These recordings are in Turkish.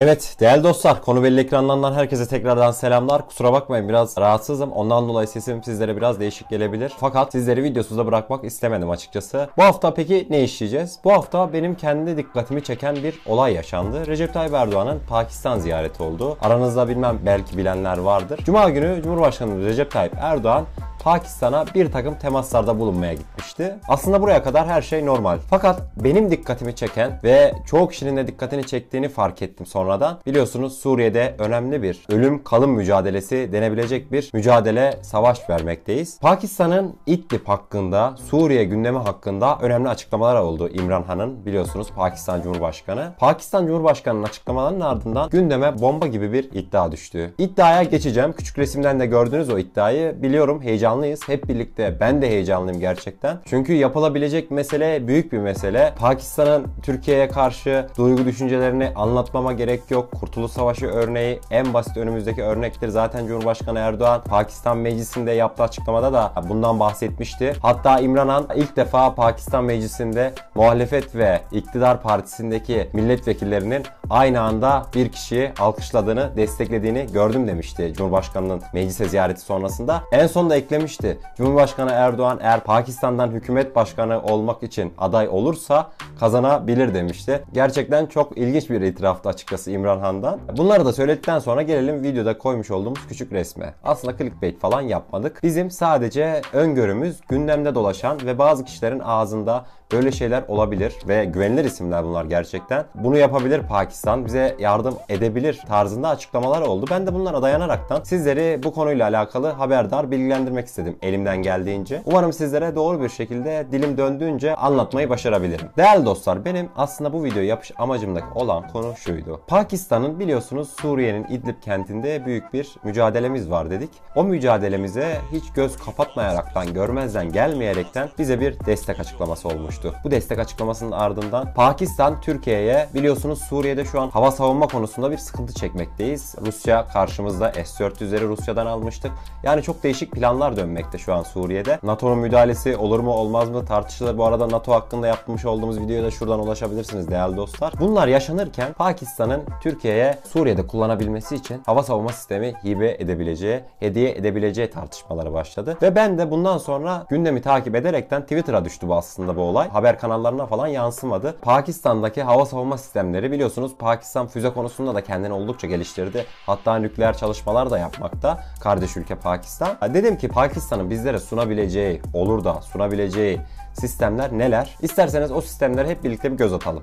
Evet değerli dostlar konu belli ekranlarından herkese tekrardan selamlar. Kusura bakmayın biraz rahatsızım. Ondan dolayı sesim sizlere biraz değişik gelebilir. Fakat sizleri videosuzda bırakmak istemedim açıkçası. Bu hafta peki ne işleyeceğiz? Bu hafta benim kendi dikkatimi çeken bir olay yaşandı. Recep Tayyip Erdoğan'ın Pakistan ziyareti oldu. Aranızda bilmem belki bilenler vardır. Cuma günü Cumhurbaşkanı Recep Tayyip Erdoğan Pakistan'a bir takım temaslarda bulunmaya gitmişti. Aslında buraya kadar her şey normal. Fakat benim dikkatimi çeken ve çoğu kişinin de dikkatini çektiğini fark ettim sonradan. Biliyorsunuz Suriye'de önemli bir ölüm kalım mücadelesi denebilecek bir mücadele savaş vermekteyiz. Pakistan'ın İdlib hakkında, Suriye gündemi hakkında önemli açıklamalar oldu İmran Han'ın biliyorsunuz Pakistan Cumhurbaşkanı. Pakistan Cumhurbaşkanı'nın açıklamalarının ardından gündeme bomba gibi bir iddia düştü. İddiaya geçeceğim. Küçük resimden de gördünüz o iddiayı. Biliyorum heyecanlı heyecanlıyız. Hep birlikte ben de heyecanlıyım gerçekten. Çünkü yapılabilecek mesele büyük bir mesele. Pakistan'ın Türkiye'ye karşı duygu düşüncelerini anlatmama gerek yok. Kurtuluş Savaşı örneği en basit önümüzdeki örnektir. Zaten Cumhurbaşkanı Erdoğan Pakistan Meclisi'nde yaptığı açıklamada da bundan bahsetmişti. Hatta İmran Han ilk defa Pakistan Meclisi'nde muhalefet ve iktidar partisindeki milletvekillerinin aynı anda bir kişiyi alkışladığını, desteklediğini gördüm demişti Cumhurbaşkanı'nın meclise ziyareti sonrasında. En son da eklemişti. Cumhurbaşkanı Erdoğan eğer Pakistan'dan hükümet başkanı olmak için aday olursa kazanabilir demişti. Gerçekten çok ilginç bir itiraftı açıkçası İmran Han'dan. Bunları da söyledikten sonra gelelim videoda koymuş olduğumuz küçük resme. Aslında clickbait falan yapmadık. Bizim sadece öngörümüz gündemde dolaşan ve bazı kişilerin ağzında böyle şeyler olabilir ve güvenilir isimler bunlar gerçekten. Bunu yapabilir Pakistan, bize yardım edebilir tarzında açıklamalar oldu. Ben de bunlara dayanaraktan sizleri bu konuyla alakalı haberdar bilgilendirmek istedim elimden geldiğince. Umarım sizlere doğru bir şekilde dilim döndüğünce anlatmayı başarabilirim. Değerli dostlar benim aslında bu videoyu yapış amacımdaki olan konu şuydu. Pakistan'ın biliyorsunuz Suriye'nin İdlib kentinde büyük bir mücadelemiz var dedik. O mücadelemize hiç göz kapatmayaraktan, görmezden gelmeyerekten bize bir destek açıklaması olmuştu. Bu destek açıklamasının ardından Pakistan Türkiye'ye biliyorsunuz Suriye'de şu an hava savunma konusunda bir sıkıntı çekmekteyiz. Rusya karşımızda S-400'leri Rusya'dan almıştık. Yani çok değişik planlar dönmekte şu an Suriye'de. NATO'nun müdahalesi olur mu olmaz mı tartışılır. Bu arada NATO hakkında yapmış olduğumuz videoya da şuradan ulaşabilirsiniz değerli dostlar. Bunlar yaşanırken Pakistan'ın Türkiye'ye Suriye'de kullanabilmesi için hava savunma sistemi hibe edebileceği, hediye edebileceği tartışmaları başladı. Ve ben de bundan sonra gündemi takip ederekten Twitter'a düştü bu aslında bu olay. Haber kanallarına falan yansımadı. Pakistan'daki hava savunma sistemleri biliyorsunuz Pakistan füze konusunda da kendini oldukça geliştirdi. Hatta nükleer çalışmalar da yapmakta. Kardeş ülke Pakistan. Dedim ki Pakistan'ın bizlere sunabileceği, olur da sunabileceği sistemler neler? İsterseniz o sistemlere hep birlikte bir göz atalım.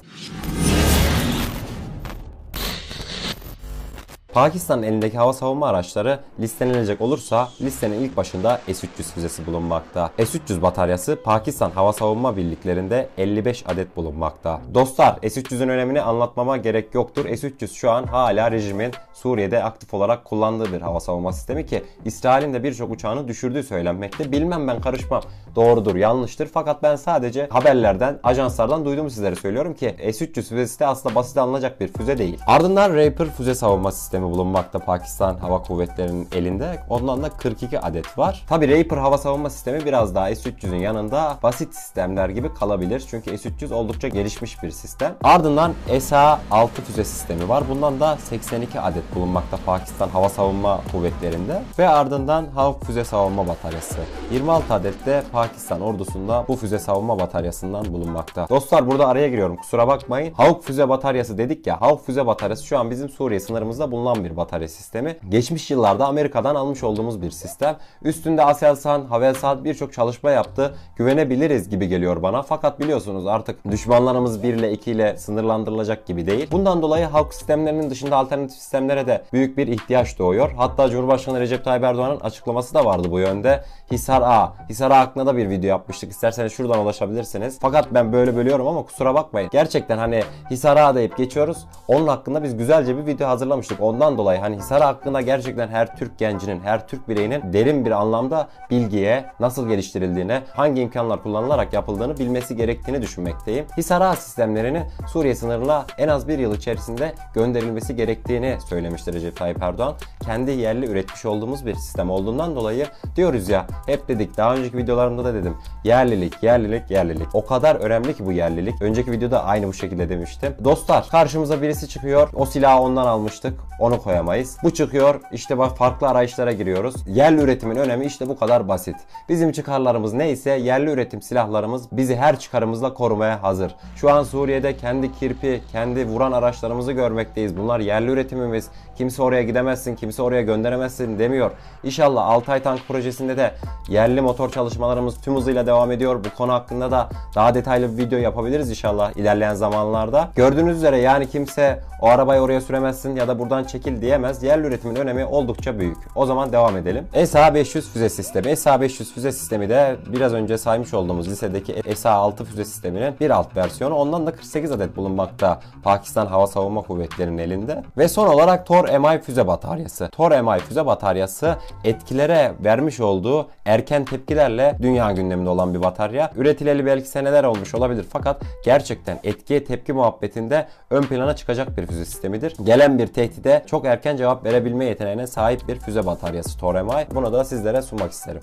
Pakistan'ın elindeki hava savunma araçları listelenebilecek olursa listenin ilk başında S-300 füzesi bulunmakta. S-300 bataryası Pakistan hava savunma birliklerinde 55 adet bulunmakta. Dostlar S-300'ün önemini anlatmama gerek yoktur. S-300 şu an hala rejimin Suriye'de aktif olarak kullandığı bir hava savunma sistemi ki İsrail'in de birçok uçağını düşürdüğü söylenmekte. Bilmem ben karışmam. Doğrudur, yanlıştır. Fakat ben sadece haberlerden, ajanslardan duyduğumu sizlere söylüyorum ki S-300 füzesi de aslında basit alınacak bir füze değil. Ardından Raper füze savunma sistemi sistemi bulunmakta Pakistan Hava Kuvvetleri'nin elinde. Ondan da 42 adet var. Tabi Raper hava savunma sistemi biraz daha S-300'ün yanında basit sistemler gibi kalabilir. Çünkü S-300 oldukça gelişmiş bir sistem. Ardından SA-6 füze sistemi var. Bundan da 82 adet bulunmakta Pakistan Hava Savunma Kuvvetleri'nde. Ve ardından Havk Füze Savunma Bataryası. 26 adet de Pakistan ordusunda bu füze savunma bataryasından bulunmakta. Dostlar burada araya giriyorum kusura bakmayın. Havk Füze Bataryası dedik ya. Havk Füze Bataryası şu an bizim Suriye sınırımızda bulunan sağlam bir batarya sistemi. Geçmiş yıllarda Amerika'dan almış olduğumuz bir sistem. Üstünde Aselsan, Havelsan birçok çalışma yaptı. Güvenebiliriz gibi geliyor bana. Fakat biliyorsunuz artık düşmanlarımız 1 ile 2 ile sınırlandırılacak gibi değil. Bundan dolayı halk sistemlerinin dışında alternatif sistemlere de büyük bir ihtiyaç doğuyor. Hatta Cumhurbaşkanı Recep Tayyip Erdoğan'ın açıklaması da vardı bu yönde. Hisar A. Hisar A hakkında da bir video yapmıştık. İsterseniz şuradan ulaşabilirsiniz. Fakat ben böyle bölüyorum ama kusura bakmayın. Gerçekten hani Hisar A deyip geçiyoruz. Onun hakkında biz güzelce bir video hazırlamıştık. Ondan Ondan dolayı hani Hisar hakkında gerçekten her Türk gencinin, her Türk bireyinin derin bir anlamda bilgiye nasıl geliştirildiğine, hangi imkanlar kullanılarak yapıldığını bilmesi gerektiğini düşünmekteyim. Hisar sistemlerini Suriye sınırına en az bir yıl içerisinde gönderilmesi gerektiğini söylemiştir Recep Tayyip Erdoğan. Kendi yerli üretmiş olduğumuz bir sistem olduğundan dolayı diyoruz ya hep dedik daha önceki videolarımda da dedim yerlilik, yerlilik, yerlilik. O kadar önemli ki bu yerlilik. Önceki videoda aynı bu şekilde demiştim. Dostlar karşımıza birisi çıkıyor. O silahı ondan almıştık. Onu koyamayız. Bu çıkıyor. İşte bak farklı arayışlara giriyoruz. Yerli üretimin önemi işte bu kadar basit. Bizim çıkarlarımız neyse yerli üretim silahlarımız bizi her çıkarımızla korumaya hazır. Şu an Suriye'de kendi kirpi, kendi vuran araçlarımızı görmekteyiz. Bunlar yerli üretimimiz. Kimse oraya gidemezsin, kimse oraya gönderemezsin demiyor. İnşallah Altay Tank projesinde de yerli motor çalışmalarımız tüm hızıyla devam ediyor. Bu konu hakkında da daha detaylı bir video yapabiliriz inşallah ilerleyen zamanlarda. Gördüğünüz üzere yani kimse o arabayı oraya süremezsin ya da buradan çekil diyemez. Yerli üretimin önemi oldukça büyük. O zaman devam edelim. SA-500 füze sistemi. SA-500 füze sistemi de biraz önce saymış olduğumuz lisedeki SA-6 füze sisteminin bir alt versiyonu. Ondan da 48 adet bulunmakta Pakistan Hava Savunma Kuvvetleri'nin elinde. Ve son olarak Tor MI füze bataryası. Tor MI füze bataryası etkilere vermiş olduğu erken tepkilerle dünya gündeminde olan bir batarya. Üretileli belki seneler olmuş olabilir fakat gerçekten etkiye tepki muhabbetinde ön plana çıkacak bir füze sistemidir. Gelen bir tehdide çok erken cevap verebilme yeteneğine sahip bir füze bataryası Tor MI. Bunu da sizlere sunmak isterim.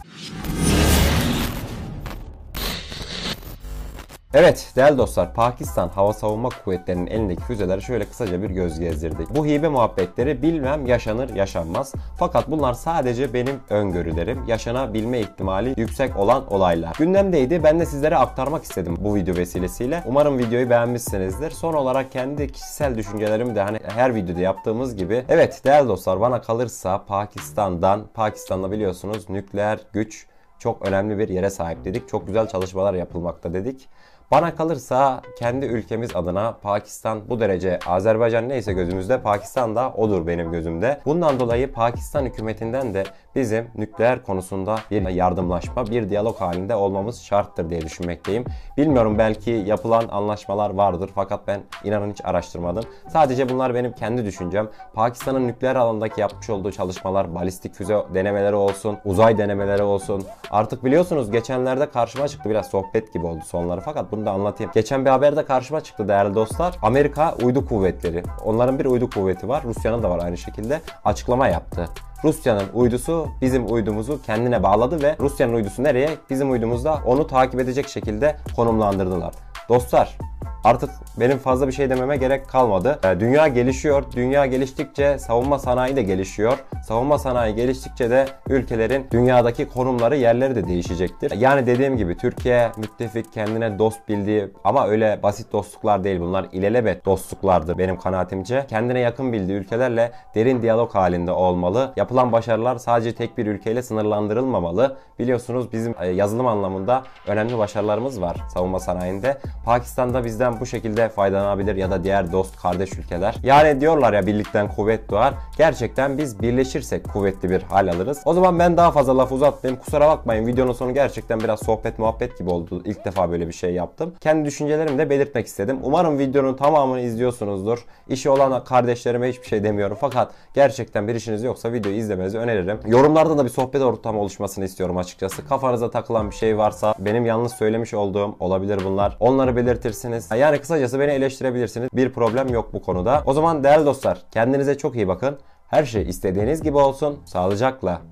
Evet değerli dostlar Pakistan Hava Savunma Kuvvetleri'nin elindeki füzeleri şöyle kısaca bir göz gezdirdik. Bu hibe muhabbetleri bilmem yaşanır yaşanmaz. Fakat bunlar sadece benim öngörülerim. Yaşanabilme ihtimali yüksek olan olaylar. Gündemdeydi ben de sizlere aktarmak istedim bu video vesilesiyle. Umarım videoyu beğenmişsinizdir. Son olarak kendi kişisel düşüncelerimi de hani her videoda yaptığımız gibi. Evet değerli dostlar bana kalırsa Pakistan'dan Pakistan'da biliyorsunuz nükleer güç çok önemli bir yere sahip dedik. Çok güzel çalışmalar yapılmakta dedik. Bana kalırsa kendi ülkemiz adına Pakistan bu derece Azerbaycan neyse gözümüzde Pakistan da odur benim gözümde. Bundan dolayı Pakistan hükümetinden de bizim nükleer konusunda bir yardımlaşma, bir diyalog halinde olmamız şarttır diye düşünmekteyim. Bilmiyorum belki yapılan anlaşmalar vardır fakat ben inanın hiç araştırmadım. Sadece bunlar benim kendi düşüncem. Pakistan'ın nükleer alandaki yapmış olduğu çalışmalar, balistik füze denemeleri olsun, uzay denemeleri olsun. Artık biliyorsunuz geçenlerde karşıma çıktı biraz sohbet gibi oldu sonları fakat bunu da anlatayım. Geçen bir haberde karşıma çıktı değerli dostlar. Amerika uydu kuvvetleri. Onların bir uydu kuvveti var. Rusya'nın da var aynı şekilde. Açıklama yaptı. Rusya'nın uydusu bizim uydumuzu kendine bağladı ve Rusya'nın uydusu nereye? Bizim uydumuzda onu takip edecek şekilde konumlandırdılar. Dostlar Artık benim fazla bir şey dememe gerek kalmadı. Ee, dünya gelişiyor. Dünya geliştikçe savunma sanayi de gelişiyor. Savunma sanayi geliştikçe de ülkelerin dünyadaki konumları, yerleri de değişecektir. Yani dediğim gibi Türkiye müttefik, kendine dost bildiği ama öyle basit dostluklar değil bunlar. ilelebet dostluklardır benim kanaatimce. Kendine yakın bildiği ülkelerle derin diyalog halinde olmalı. Yapılan başarılar sadece tek bir ülkeyle sınırlandırılmamalı. Biliyorsunuz bizim e, yazılım anlamında önemli başarılarımız var savunma sanayinde. Pakistan'da bizden bu şekilde faydalanabilir ya da diğer dost kardeş ülkeler. Yani diyorlar ya birlikten kuvvet doğar. Gerçekten biz birleşirsek kuvvetli bir hal alırız. O zaman ben daha fazla laf uzatmayayım. Kusura bakmayın videonun sonu gerçekten biraz sohbet muhabbet gibi oldu. İlk defa böyle bir şey yaptım. Kendi düşüncelerimi de belirtmek istedim. Umarım videonun tamamını izliyorsunuzdur. İşi olan kardeşlerime hiçbir şey demiyorum. Fakat gerçekten bir işiniz yoksa videoyu izlemenizi öneririm. Yorumlarda da bir sohbet ortamı oluşmasını istiyorum açıkçası. Kafanıza takılan bir şey varsa benim yanlış söylemiş olduğum olabilir bunlar. Onları belirtirsiniz. Yani kısacası beni eleştirebilirsiniz. Bir problem yok bu konuda. O zaman değerli dostlar kendinize çok iyi bakın. Her şey istediğiniz gibi olsun. Sağlıcakla.